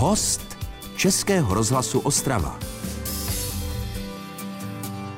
Host Českého rozhlasu Ostrava.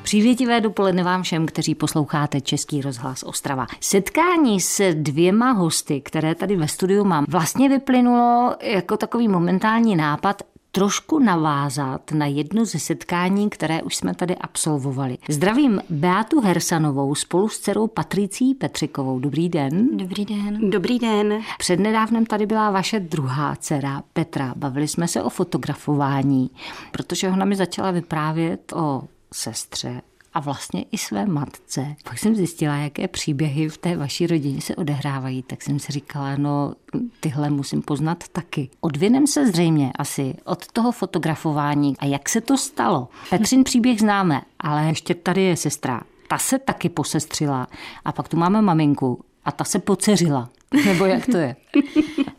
Přívětivé dopoledne vám všem, kteří posloucháte Český rozhlas Ostrava. Setkání s dvěma hosty, které tady ve studiu mám, vlastně vyplynulo jako takový momentální nápad trošku navázat na jedno ze setkání, které už jsme tady absolvovali. Zdravím Beatu Hersanovou spolu s dcerou Patricí Petřikovou. Dobrý den. Dobrý den. Dobrý den. Přednedávnem tady byla vaše druhá dcera Petra. Bavili jsme se o fotografování, protože ona mi začala vyprávět o sestře a vlastně i své matce. Pak jsem zjistila, jaké příběhy v té vaší rodině se odehrávají, tak jsem si říkala, no tyhle musím poznat taky. Odvinem se zřejmě asi od toho fotografování a jak se to stalo. Petřin příběh známe, ale ještě tady je sestra. Ta se taky posestřila a pak tu máme maminku a ta se poceřila. Nebo jak to je?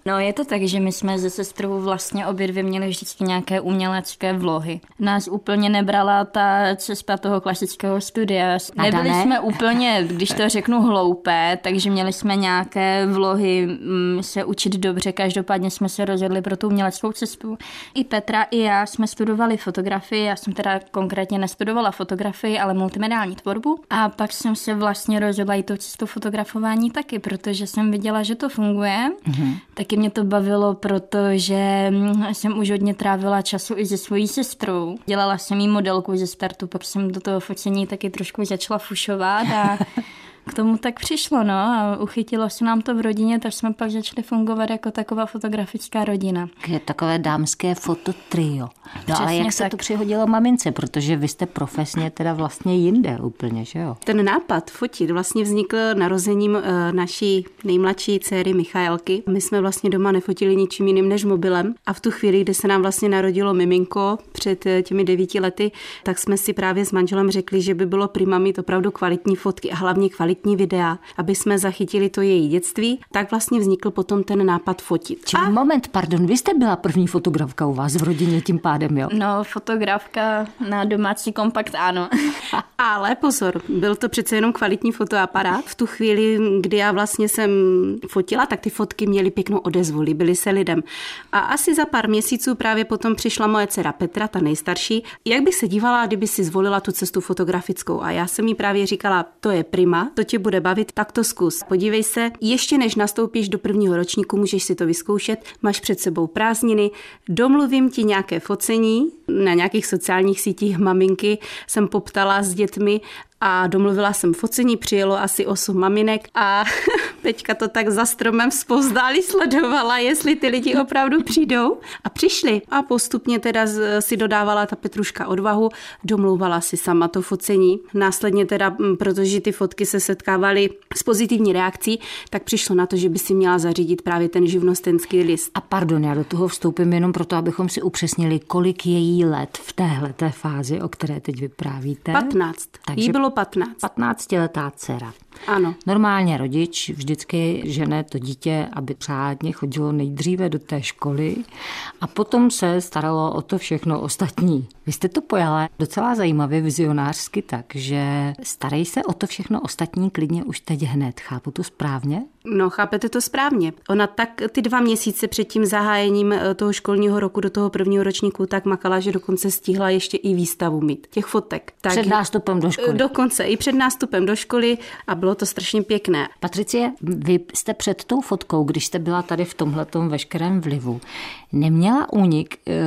No je to tak, že my jsme ze sestrou vlastně obě dvě měli vždycky nějaké umělecké vlohy. Nás úplně nebrala ta cesta toho klasického studia. Nebyli ne? jsme úplně, když to řeknu, hloupé, takže měli jsme nějaké vlohy mm, se učit dobře. Každopádně jsme se rozhodli pro tu uměleckou cestu. I Petra, i já jsme studovali fotografii. Já jsem teda konkrétně nestudovala fotografii, ale multimediální tvorbu. A pak jsem se vlastně rozhodla i tou cestou fotografování taky, protože jsem viděla, že to funguje. Mm-hmm. Taky mě to bavilo, protože jsem už hodně trávila času i se svojí sestrou. Dělala jsem jí modelku ze startu, pak jsem do toho focení taky trošku začala fušovat a k tomu tak přišlo, no a uchytilo se nám to v rodině, tak jsme pak začali fungovat jako taková fotografická rodina. Je takové dámské fototrio. No Přesně ale jak tak. se to přihodilo mamince, protože vy jste profesně teda vlastně jinde úplně, že jo? Ten nápad fotit vlastně vznikl narozením eh, naší nejmladší dcery Michaelky. My jsme vlastně doma nefotili ničím jiným než mobilem a v tu chvíli, kdy se nám vlastně narodilo miminko před eh, těmi devíti lety, tak jsme si právě s manželem řekli, že by bylo prima mít opravdu kvalitní fotky a hlavně kvalitní kvalitní videa, aby jsme zachytili to její dětství, tak vlastně vznikl potom ten nápad fotit. Či a... moment, pardon, vy jste byla první fotografka u vás v rodině tím pádem, jo? No, fotografka na domácí kompakt, ano. Ale pozor, byl to přece jenom kvalitní fotoaparát. V tu chvíli, kdy já vlastně jsem fotila, tak ty fotky měly pěknou odezvu, líbily se lidem. A asi za pár měsíců právě potom přišla moje dcera Petra, ta nejstarší. Jak bych se dívala, kdyby si zvolila tu cestu fotografickou? A já jsem jí právě říkala, to je prima, to tě bude bavit, tak to zkus. Podívej se, ještě než nastoupíš do prvního ročníku, můžeš si to vyzkoušet, máš před sebou prázdniny, domluvím ti nějaké focení, na nějakých sociálních sítích maminky jsem poptala s dětmi a domluvila jsem focení, přijelo asi 8 maminek a teďka to tak za stromem spozdáli sledovala, jestli ty lidi opravdu přijdou a přišli a postupně teda si dodávala ta Petruška odvahu, domlouvala si sama to focení. Následně teda, protože ty fotky se setkávaly s pozitivní reakcí, tak přišlo na to, že by si měla zařídit právě ten živnostenský list. A pardon, já do toho vstoupím jenom proto, abychom si upřesnili, kolik je jí let v téhle fázi, o které teď vyprávíte. 15. Takže jí bylo 15. 15-letá dcera. Ano. Normálně rodič vždycky žene to dítě, aby řádně chodilo nejdříve do té školy a potom se staralo o to všechno ostatní. Vy jste to pojala docela zajímavě vizionářsky tak, že starej se o to všechno ostatní klidně už teď hned. Chápu to správně? No, chápete to správně. Ona tak ty dva měsíce před tím zahájením eh, toho školního roku do toho prvního ročníku tak makala, že dokonce stihla ještě i výstavu mít těch fotek. Tak před nástupem do školy. Dokonce i před nástupem do školy a bylo to strašně pěkné. Patricie, vy jste před tou fotkou, když jste byla tady v tomhletom veškerém vlivu, neměla únik e,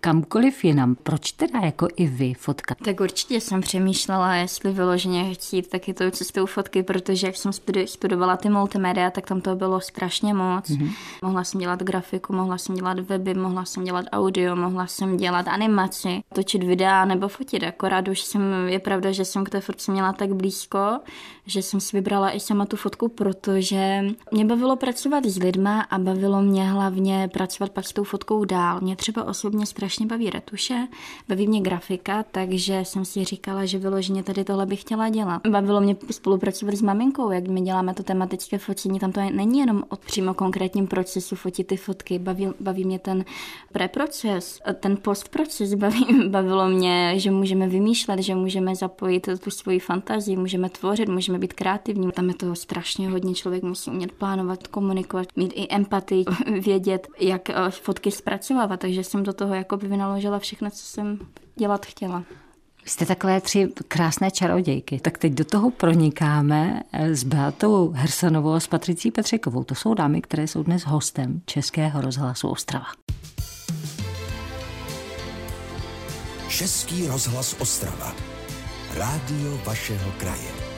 kamkoliv jinam. Proč teda jako i vy fotka? Tak určitě jsem přemýšlela, jestli vyloženě chtít taky tou cestou fotky, protože jak jsem studovala ty multimédia, tak tam to bylo strašně moc. Mm-hmm. Mohla jsem dělat grafiku, mohla jsem dělat weby, mohla jsem dělat audio, mohla jsem dělat animaci, točit videa nebo fotit. Akorát už jsem, je pravda, že jsem k té fotce měla tak blízko, že jsem si vybrala i sama tu fotku, protože mě bavilo pracovat s lidma a bavilo mě hlavně pracovat pak s tou fotkou dál. Mě třeba osobně strašně baví retuše, baví mě grafika, takže jsem si říkala, že vyloženě tady tohle bych chtěla dělat. Bavilo mě spolupracovat s maminkou, jak my děláme to tematické focení, tam to není jenom o přímo konkrétním procesu fotit ty fotky, baví, baví mě ten preproces, ten postproces, baví, bavilo mě, že můžeme vymýšlet, že můžeme zapojit tu svoji fantazii, můžeme tvořit, můžeme být kreativní. Tam je toho strašně hodně, člověk musí umět plánovat, komunikovat, mít i empatii, vědět, jak eh, fotky zpracovávat, takže jsem do toho jako by vynaložila všechno, co jsem dělat chtěla. Jste takové tři krásné čarodějky. Tak teď do toho pronikáme s Beatou Hersanovou a s Patricí Petřekovou. To jsou dámy, které jsou dnes hostem Českého rozhlasu Ostrava. Český rozhlas Ostrava. Rádio vašeho kraje.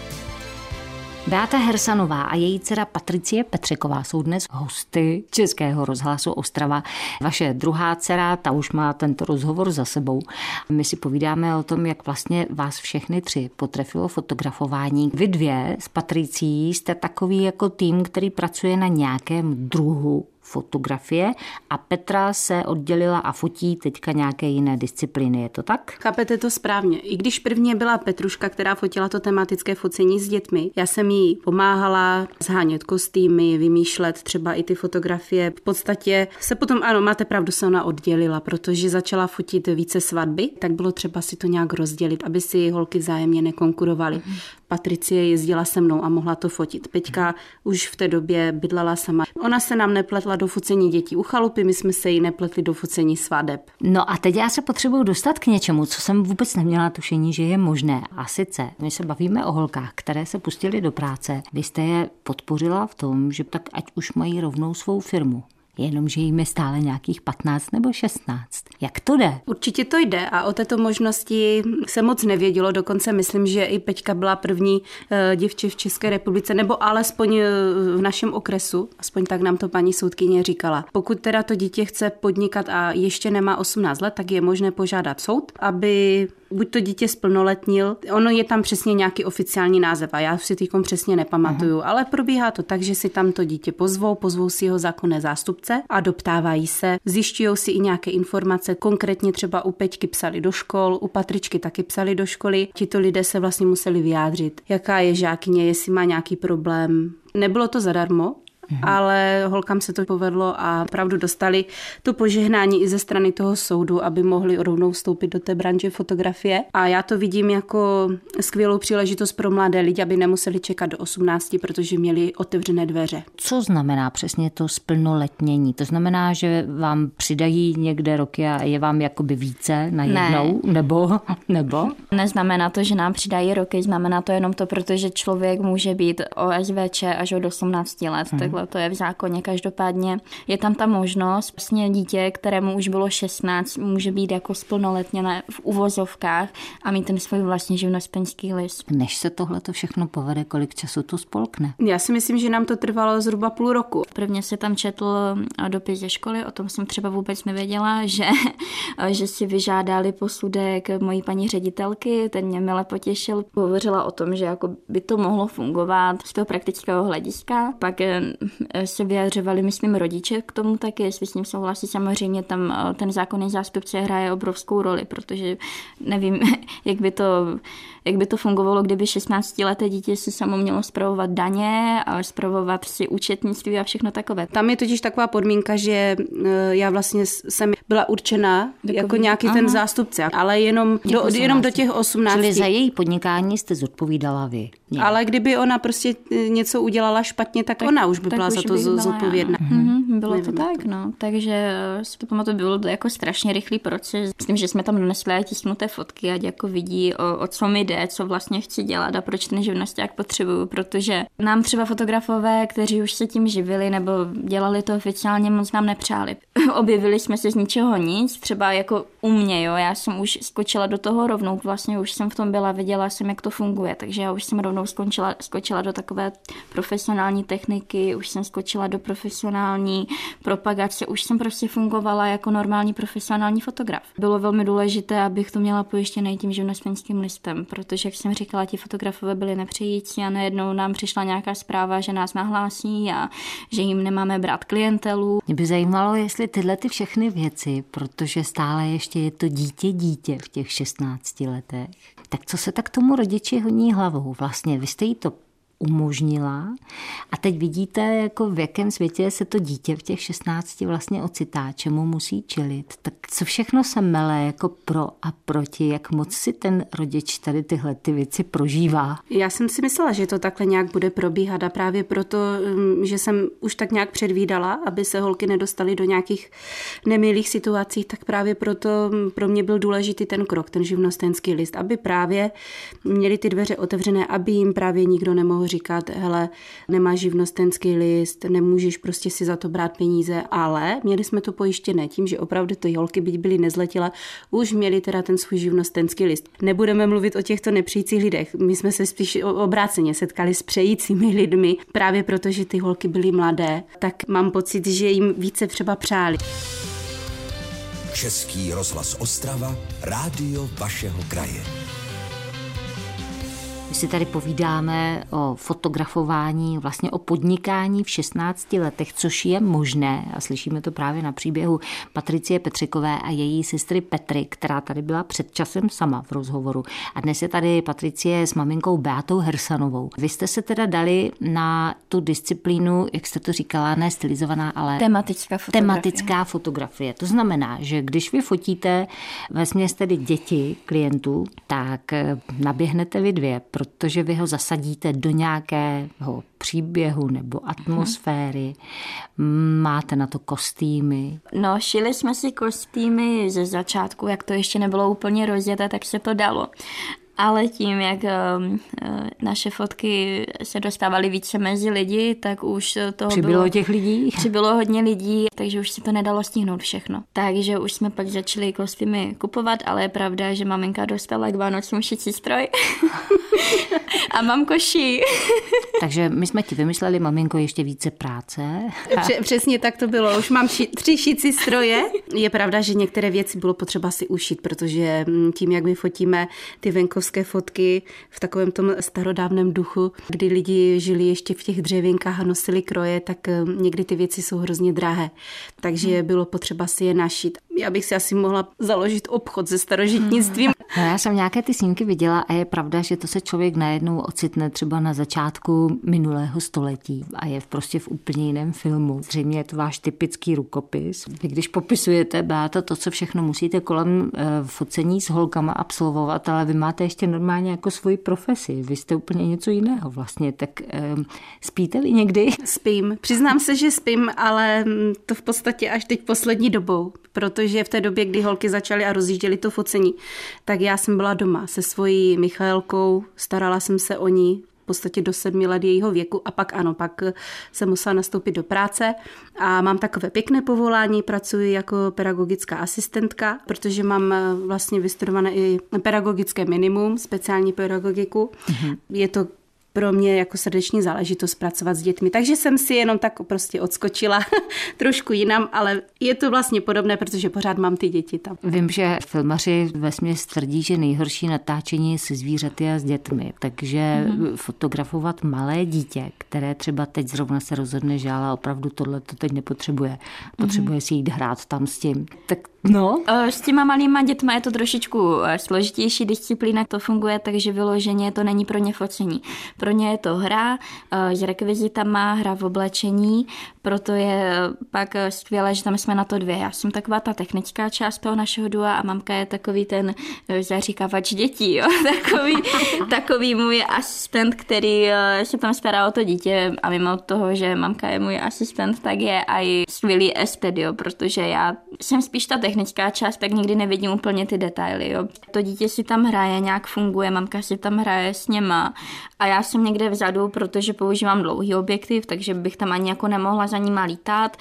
Beata Hersanová a její dcera Patricie Petřeková jsou dnes hosty Českého rozhlasu Ostrava. Vaše druhá dcera, ta už má tento rozhovor za sebou. My si povídáme o tom, jak vlastně vás všechny tři potrefilo fotografování. Vy dvě s Patricí jste takový jako tým, který pracuje na nějakém druhu fotografie a Petra se oddělila a fotí teďka nějaké jiné disciplíny. Je to tak? Chápete to správně. I když prvně byla Petruška, která fotila to tematické focení s dětmi, já jsem jí pomáhala zhánět kostýmy, vymýšlet třeba i ty fotografie. V podstatě se potom, ano, máte pravdu, se ona oddělila, protože začala fotit více svatby, tak bylo třeba si to nějak rozdělit, aby si holky vzájemně nekonkurovaly. Patricie jezdila se mnou a mohla to fotit. Peťka už v té době bydlela sama. Ona se nám nepletla do focení dětí u chalupy, my jsme se jí nepletli do focení svadeb. No a teď já se potřebuji dostat k něčemu, co jsem vůbec neměla tušení, že je možné. A sice, my se bavíme o holkách, které se pustily do práce. Vy jste je podpořila v tom, že tak ať už mají rovnou svou firmu jenomže jim je stále nějakých 15 nebo 16. Jak to jde? Určitě to jde a o této možnosti se moc nevědělo, dokonce myslím, že i Peťka byla první uh, děvče v České republice, nebo alespoň uh, v našem okresu, aspoň tak nám to paní soudkyně říkala. Pokud teda to dítě chce podnikat a ještě nemá 18 let, tak je možné požádat soud, aby buď to dítě splnoletnil, ono je tam přesně nějaký oficiální název a já si teď přesně nepamatuju, Aha. ale probíhá to tak, že si tam to dítě pozvou, pozvou si jeho zákonné zástupce a doptávají se, zjišťují si i nějaké informace, konkrétně třeba u Peťky psali do škol, u Patričky taky psali do školy, tito lidé se vlastně museli vyjádřit, jaká je žákyně, jestli má nějaký problém, Nebylo to zadarmo, Mhm. Ale holkám se to povedlo a pravdu dostali to požehnání i ze strany toho soudu, aby mohli rovnou vstoupit do té branže fotografie. A já to vidím jako skvělou příležitost pro mladé lidi, aby nemuseli čekat do 18, protože měli otevřené dveře. Co znamená přesně to splnoletnění? To znamená, že vám přidají někde roky a je vám jakoby více na jednou? Ne. Nebo? nebo? Neznamená to, že nám přidají roky, znamená to jenom to, protože člověk může být OSVČ až od 18 let. Hmm. Takhle to je v zákoně. Každopádně je tam ta možnost, vlastně dítě, kterému už bylo 16, může být jako splnoletněné v uvozovkách a mít ten svůj vlastní živnostenský list. Než se tohle to všechno povede, kolik času to spolkne? Já si myslím, že nám to trvalo zhruba půl roku. Prvně se tam četl dopis ze školy, o tom jsem třeba vůbec nevěděla, že, že si vyžádali posudek mojí paní ředitelky, ten mě mile potěšil. Hovořila o tom, že jako by to mohlo fungovat z toho praktického hlediska. Pak Eh, se vyjadřovali, myslím, rodiče k tomu taky, jestli s ním souhlasí. Samozřejmě tam eh, ten zákonný zástupce hraje obrovskou roli, protože nevím, jak by to, jak by to fungovalo, kdyby 16-leté dítě si samo mělo zpravovat daně a zpravovat si účetnictví a všechno takové. Tam je totiž taková podmínka, že eh, já vlastně jsem byla určena Takový, jako nějaký aha. ten zástupce, ale jenom do, jenom do těch 18. Čili za její podnikání jste zodpovídala vy. Ne. Ale kdyby ona prostě něco udělala špatně, tak, tak ona už by byla za to zodpovědná. Mm-hmm, bylo Nevím, to tak, no. Takže eh, si to pamatuju, bylo to jako strašně rychlý proces. Myslím, že jsme tam donesli tisknuté fotky, ať jako vidí, o, o co mi jde, co vlastně chci dělat a proč ten živnosták potřebuju, protože nám třeba fotografové, kteří už se tím živili nebo dělali to oficiálně, moc nám nepřáli. Objevili jsme se z ničeho nic, třeba jako u mě, jo, já jsem už skočila do toho rovnou, vlastně už jsem v tom byla, viděla jsem, jak to funguje, takže já už jsem rovnou skončila, skočila do takové profesionální techniky, už jsem skočila do profesionální propagace, už jsem prostě fungovala jako normální profesionální fotograf. Bylo velmi důležité, abych to měla pojištěné tím živnostenským listem, protože, jak jsem říkala, ti fotografové byli nepřející a najednou nám přišla nějaká zpráva, že nás nahlásí a že jim nemáme brát klientelu. Mě by zajímalo, jestli tyhle ty všechny věci, protože stále ještě je to dítě dítě v těch 16 letech, tak co se tak tomu rodiči honí hlavou? Vlastně vy jste jí to umožnila. A teď vidíte, jako v jakém světě se to dítě v těch 16 vlastně ocitá, čemu musí čelit. Tak co všechno se mele jako pro a proti, jak moc si ten rodič tady tyhle ty věci prožívá? Já jsem si myslela, že to takhle nějak bude probíhat a právě proto, mm, že jsem už tak nějak předvídala, aby se holky nedostaly do nějakých nemilých situací, tak právě proto mm, pro mě byl důležitý ten krok, ten živnostenský list, aby právě měli ty dveře otevřené, aby jim právě nikdo nemohl říkat, hele, nemáš živnostenský list, nemůžeš prostě si za to brát peníze, ale měli jsme to pojištěné tím, že opravdu ty holky, byť byly nezletile, už měli teda ten svůj živnostenský list. Nebudeme mluvit o těchto nepřijících lidech. My jsme se spíš obráceně setkali s přejícími lidmi, právě protože ty holky byly mladé, tak mám pocit, že jim více třeba přáli. Český rozhlas Ostrava, rádio vašeho kraje. My si tady povídáme o fotografování, vlastně o podnikání v 16 letech, což je možné a slyšíme to právě na příběhu Patricie Petřikové a její sestry Petry, která tady byla před časem sama v rozhovoru. A dnes je tady Patricie s maminkou Beatou Hersanovou. Vy jste se teda dali na tu disciplínu, jak jste to říkala, ne stylizovaná, ale tematická fotografie. Tematická fotografie. To znamená, že když vy fotíte ve směs tedy děti klientů, tak naběhnete vy dvě, protože vy ho zasadíte do nějakého příběhu nebo atmosféry. Máte na to kostýmy. No, šili jsme si kostýmy ze začátku, jak to ještě nebylo úplně rozjeté, tak se to dalo ale tím, jak uh, naše fotky se dostávaly více mezi lidi, tak už to Přibylo bylo, těch lidí? Přibylo hodně lidí, takže už si to nedalo stihnout všechno. Takže už jsme pak začali kostýmy kupovat, ale je pravda, že maminka dostala k Vánocům šicí stroj a mám koší. takže my jsme ti vymysleli, maminko, ještě více práce. Přesně tak to bylo. Už mám ši- tři šicí stroje. Je pravda, že některé věci bylo potřeba si ušít, protože mm, tím, jak my fotíme ty venkovské obrovské fotky v takovém tom starodávném duchu, kdy lidi žili ještě v těch dřevěnkách a nosili kroje, tak eh, někdy ty věci jsou hrozně drahé. Takže hmm. bylo potřeba si je našít. Já bych si asi mohla založit obchod se starožitnictvím. No, já jsem nějaké ty snímky viděla a je pravda, že to se člověk najednou ocitne třeba na začátku minulého století a je prostě v úplně jiném filmu. Zřejmě je to váš typický rukopis. Vy když popisujete, Beata, to, co všechno musíte kolem e, focení s holkama absolvovat, ale vy máte ještě normálně jako svoji profesi. Vy jste úplně něco jiného vlastně. Tak e, spíte vy někdy? Spím. Přiznám se, že spím, ale to v podstatě až teď poslední dobou, protože v té době, kdy holky začaly a rozjížděly to focení, tak já jsem byla doma se svojí Michaelkou, starala jsem se o ní, v podstatě do sedmi let jejího věku a pak ano, pak jsem musela nastoupit do práce a mám takové pěkné povolání, pracuji jako pedagogická asistentka, protože mám vlastně vystudované i pedagogické minimum, speciální pedagogiku. Mm-hmm. Je to pro mě jako srdeční záležitost pracovat s dětmi. Takže jsem si jenom tak prostě odskočila trošku jinam, ale je to vlastně podobné, protože pořád mám ty děti tam. Vím, že filmaři ve tvrdí, že nejhorší natáčení je se zvířaty a s dětmi, takže mm-hmm. fotografovat malé dítě, které třeba teď zrovna se rozhodne, že ale opravdu tohle to teď nepotřebuje, potřebuje mm-hmm. si jít hrát tam s tím, tak No. S těma malýma dětma je to trošičku eh, složitější disciplína, to funguje tak, že vyloženě to není pro ně focení. Pro ně je to hra eh, s rekvizitama, hra v oblečení, proto je pak eh, skvělé, že tam jsme na to dvě. Já jsem taková ta technická část toho našeho dua a mamka je takový ten zaříkávač dětí, jo? Takový, takový můj asistent, který se tam stará o to dítě a mimo toho, že mamka je můj asistent, tak je i skvělý estet, jo? protože já jsem spíš ta technická část, tak nikdy nevidím úplně ty detaily. Jo. To dítě si tam hraje, nějak funguje, mamka si tam hraje s něma a já jsem někde vzadu, protože používám dlouhý objektiv, takže bych tam ani jako nemohla za nima lítat.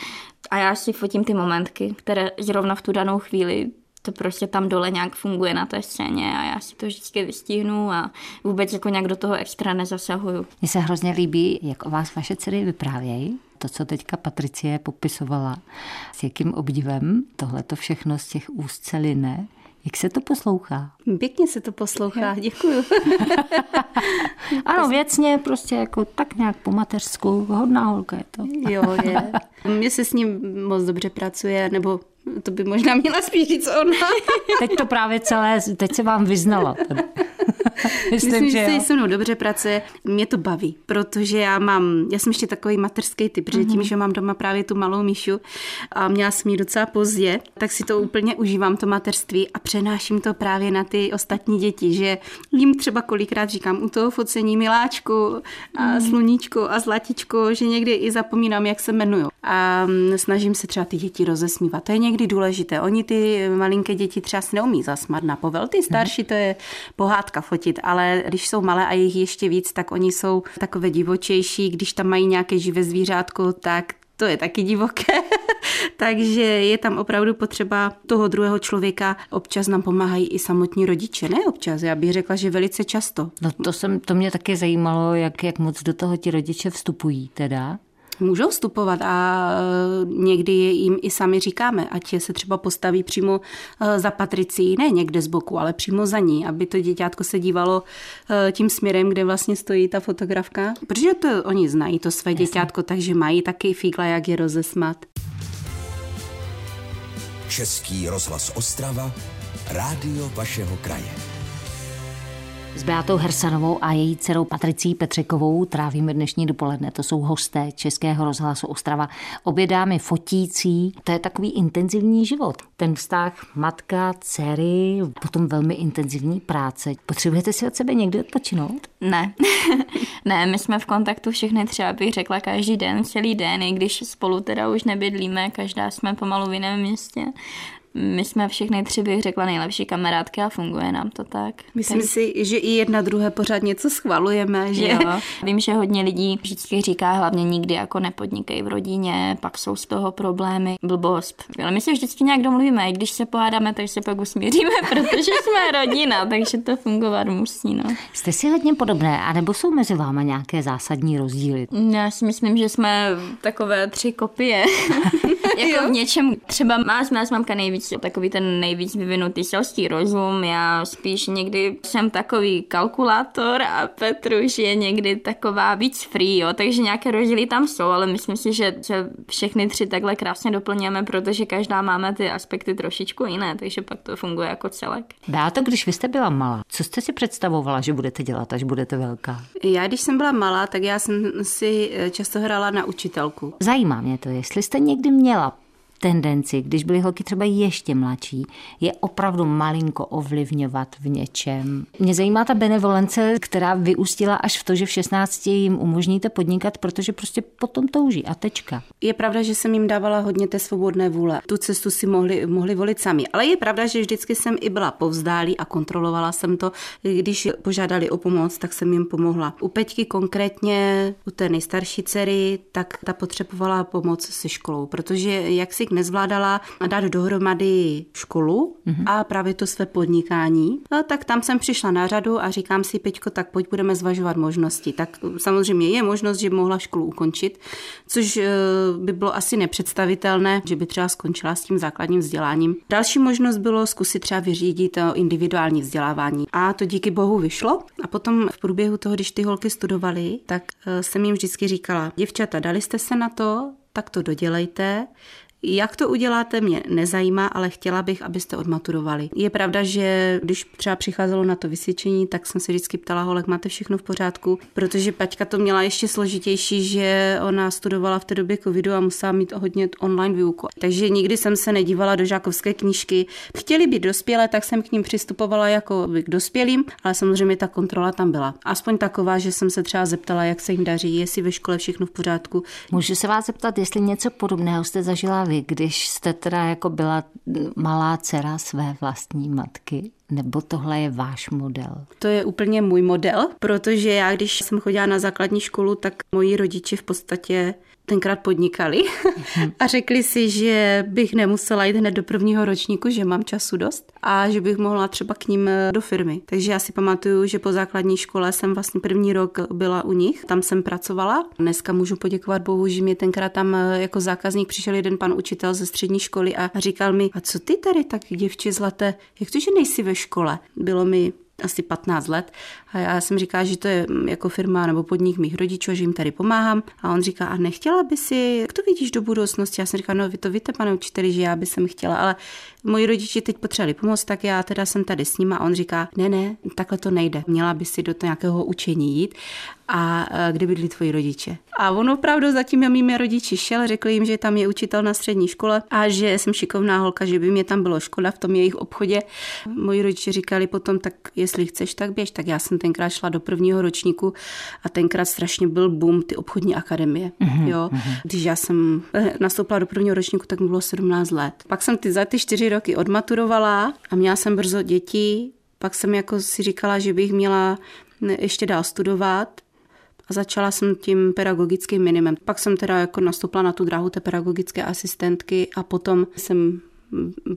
A já si fotím ty momentky, které zrovna v tu danou chvíli to prostě tam dole nějak funguje na té scéně a já si to vždycky vystihnu a vůbec jako nějak do toho extra nezasahuju. Mně se hrozně líbí, jak o vás vaše dcery vyprávějí, to, co teďka Patricie popisovala, s jakým obdivem tohle to všechno z těch úzce line, jak se to poslouchá? Pěkně se to poslouchá, děkuju. ano, věcně, prostě jako tak nějak po mateřsku, hodná holka je to. jo, je. Mně se s ním moc dobře pracuje, nebo to by možná měla spíš říct ona. teď to právě celé, teď se vám vyznala. Myslím, Myslím že se mnou dobře pracuje. Mě to baví, protože já mám, já jsem ještě takový materský typ, protože tím, mhm. že mám doma právě tu malou Míšu a měla jsem ji docela pozdě, tak si to úplně užívám, to materství a přenáším to právě na ty ostatní děti, že jim třeba kolikrát říkám u toho focení miláčku a mhm. sluníčku a zlatičku, že někdy i zapomínám, jak se jmenuju. A mm, snažím se třeba ty děti rozesmívat. To je někdy důležité. Oni ty malinké děti třeba si neumí zasmat na povel. Ty starší to je pohádka fotit, ale když jsou malé a jich ještě víc, tak oni jsou takové divočejší. Když tam mají nějaké živé zvířátko, tak to je taky divoké. Takže je tam opravdu potřeba toho druhého člověka. Občas nám pomáhají i samotní rodiče, ne občas, já bych řekla, že velice často. No to, jsem, to mě také zajímalo, jak, jak moc do toho ti rodiče vstupují teda můžou vstupovat a e, někdy jim i sami říkáme, ať se třeba postaví přímo e, za Patricí, ne někde z boku, ale přímo za ní, aby to děťátko se dívalo e, tím směrem, kde vlastně stojí ta fotografka. Protože to oni znají, to své Jasně. děťátko, takže mají taky fígla, jak je rozesmat. Český rozhlas Ostrava, rádio vašeho kraje. S Beatou Hersanovou a její dcerou Patricí Petřekovou trávíme dnešní dopoledne. To jsou hosté Českého rozhlasu Ostrava. Obě dámy fotící. To je takový intenzivní život. Ten vztah matka, dcery, potom velmi intenzivní práce. Potřebujete si od sebe někdy odpočinout? Ne. ne, my jsme v kontaktu všechny třeba bych řekla každý den, celý den, i když spolu teda už nebydlíme, každá jsme pomalu v jiném městě, my jsme všechny tři, bych řekla, nejlepší kamarádky a funguje nám to tak. Myslím tak... si, že i jedna druhé pořád něco schvalujeme. Že? Jo. Vím, že hodně lidí vždycky říká hlavně nikdy jako nepodnikej v rodině, pak jsou z toho problémy, blbost. Ale my se vždycky nějak domluvíme, i když se pohádáme, tak se pak usmíříme, protože jsme rodina, takže to fungovat musí. No. Jste si hodně podobné, anebo jsou mezi váma nějaké zásadní rozdíly? Já si myslím, že jsme takové tři kopie. jako v něčem, třeba máš, máš mamka nejvíc nejvíc, takový ten nejvíc vyvinutý selský rozum. Já spíš někdy jsem takový kalkulátor a Petruš je někdy taková víc free, jo, takže nějaké rozdíly tam jsou, ale myslím si, že, že všechny tři takhle krásně doplňujeme, protože každá máme ty aspekty trošičku jiné, takže pak to funguje jako celek. to, když vy jste byla malá, co jste si představovala, že budete dělat, až budete velká? Já, když jsem byla malá, tak já jsem si eh, často hrála na učitelku. Zajímá mě to, jestli jste někdy měla tendenci, když byly holky třeba ještě mladší, je opravdu malinko ovlivňovat v něčem. Mě zajímá ta benevolence, která vyústila až v to, že v 16 jim umožníte podnikat, protože prostě potom touží a tečka. Je pravda, že jsem jim dávala hodně té svobodné vůle. Tu cestu si mohli, mohli volit sami. Ale je pravda, že vždycky jsem i byla povzdálí a kontrolovala jsem to. Když požádali o pomoc, tak jsem jim pomohla. U Peťky konkrétně, u té nejstarší dcery, tak ta potřebovala pomoc se školou, protože jak si nezvládala dát dohromady školu mm-hmm. a právě to své podnikání, a tak tam jsem přišla na řadu a říkám si, Peťko, tak pojď budeme zvažovat možnosti. Tak samozřejmě je možnost, že mohla školu ukončit, což eh, by bylo asi nepředstavitelné, že by třeba skončila s tím základním vzděláním. Další možnost bylo zkusit třeba vyřídit to individuální vzdělávání. A to díky bohu vyšlo. A potom v průběhu toho, když ty holky studovaly, tak eh, jsem jim vždycky říkala, děvčata, dali jste se na to, tak to dodělejte. Jak to uděláte, mě nezajímá, ale chtěla bych, abyste odmaturovali. Je pravda, že když třeba přicházelo na to vysvědčení, tak jsem se vždycky ptala, holek, máte všechno v pořádku, protože Paťka to měla ještě složitější, že ona studovala v té době covidu a musela mít hodně online výuku. Takže nikdy jsem se nedívala do žákovské knížky. Chtěli být dospělé, tak jsem k ním přistupovala jako k dospělým, ale samozřejmě ta kontrola tam byla. Aspoň taková, že jsem se třeba zeptala, jak se jim daří, jestli ve škole všechno v pořádku. Můžu se vás zeptat, jestli něco podobného jste zažila vy, když jste teda jako byla malá dcera své vlastní matky? Nebo tohle je váš model? To je úplně můj model, protože já, když jsem chodila na základní školu, tak moji rodiče v podstatě tenkrát podnikali a řekli si, že bych nemusela jít hned do prvního ročníku, že mám času dost a že bych mohla třeba k ním eh, do firmy. Takže já si pamatuju, že po základní škole jsem vlastně první rok byla u nich, tam jsem pracovala. Dneska můžu poděkovat Bohu, že mi tenkrát tam eh, jako zákazník přišel jeden pan učitel ze střední školy a říkal mi, a co ty tady tak děvče zlaté, jak to, že nejsi ve škole? Bylo mi asi 15 let. A já jsem říkala, že to je jako firma nebo podnik mých rodičů, že jim tady pomáhám. A on říká, a nechtěla by si, jak to vidíš do budoucnosti? Já jsem říkala, no vy to víte, pane učiteli, že já by jsem chtěla, ale moji rodiči teď potřebovali pomoc, tak já teda jsem tady s nima a on říká, ne, ne, takhle to nejde. Měla by si do toho nějakého učení jít a kde bydlí tvoji rodiče. A on opravdu za těmi mými rodiči šel, řekl jim, že tam je učitel na střední škole a že jsem šikovná holka, že by mě tam bylo škoda v tom jejich obchodě. Moji rodiče říkali potom, tak jestli chceš, tak běž. Tak já jsem tenkrát šla do prvního ročníku a tenkrát strašně byl boom ty obchodní akademie. Mm-hmm. Jo. Když já jsem eh, nastoupila do prvního ročníku, tak mi bylo 17 let. Pak jsem ty za ty čtyři roky odmaturovala a měla jsem brzo děti. Pak jsem jako si říkala, že bych měla ještě dál studovat začala jsem tím pedagogickým minimem. Pak jsem teda jako nastoupila na tu dráhu té pedagogické asistentky a potom jsem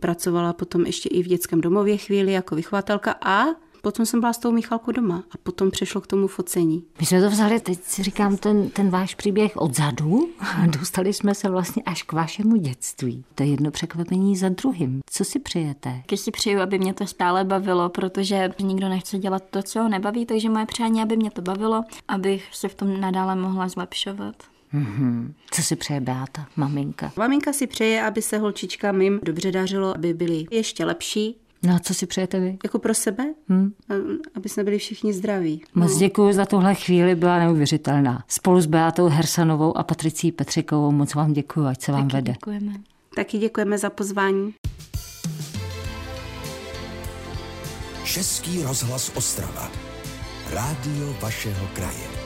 pracovala potom ještě i v dětském domově chvíli jako vychovatelka a potom jsem byla s tou Michalkou doma a potom přešlo k tomu focení. My jsme to vzali, teď si říkám, ten, ten váš příběh odzadu a dostali jsme se vlastně až k vašemu dětství. To je jedno překvapení za druhým. Co si přejete? Když si přeju, aby mě to stále bavilo, protože nikdo nechce dělat to, co ho nebaví, takže moje přání, aby mě to bavilo, abych se v tom nadále mohla zlepšovat. Mm-hmm. Co si přeje Beata, maminka? Maminka si přeje, aby se holčička mým dobře dařilo, aby byly ještě lepší, No a co si přejete vy? Jako pro sebe? Hmm. Aby jsme byli všichni zdraví. Moc no. děkuji za tuhle chvíli, byla neuvěřitelná. Spolu s Beatou Hersanovou a Patricí Petřikovou moc vám děkuji, ať se vám Taky vede. děkujeme. Taky děkujeme za pozvání. Český rozhlas Ostrava. Rádio vašeho kraje.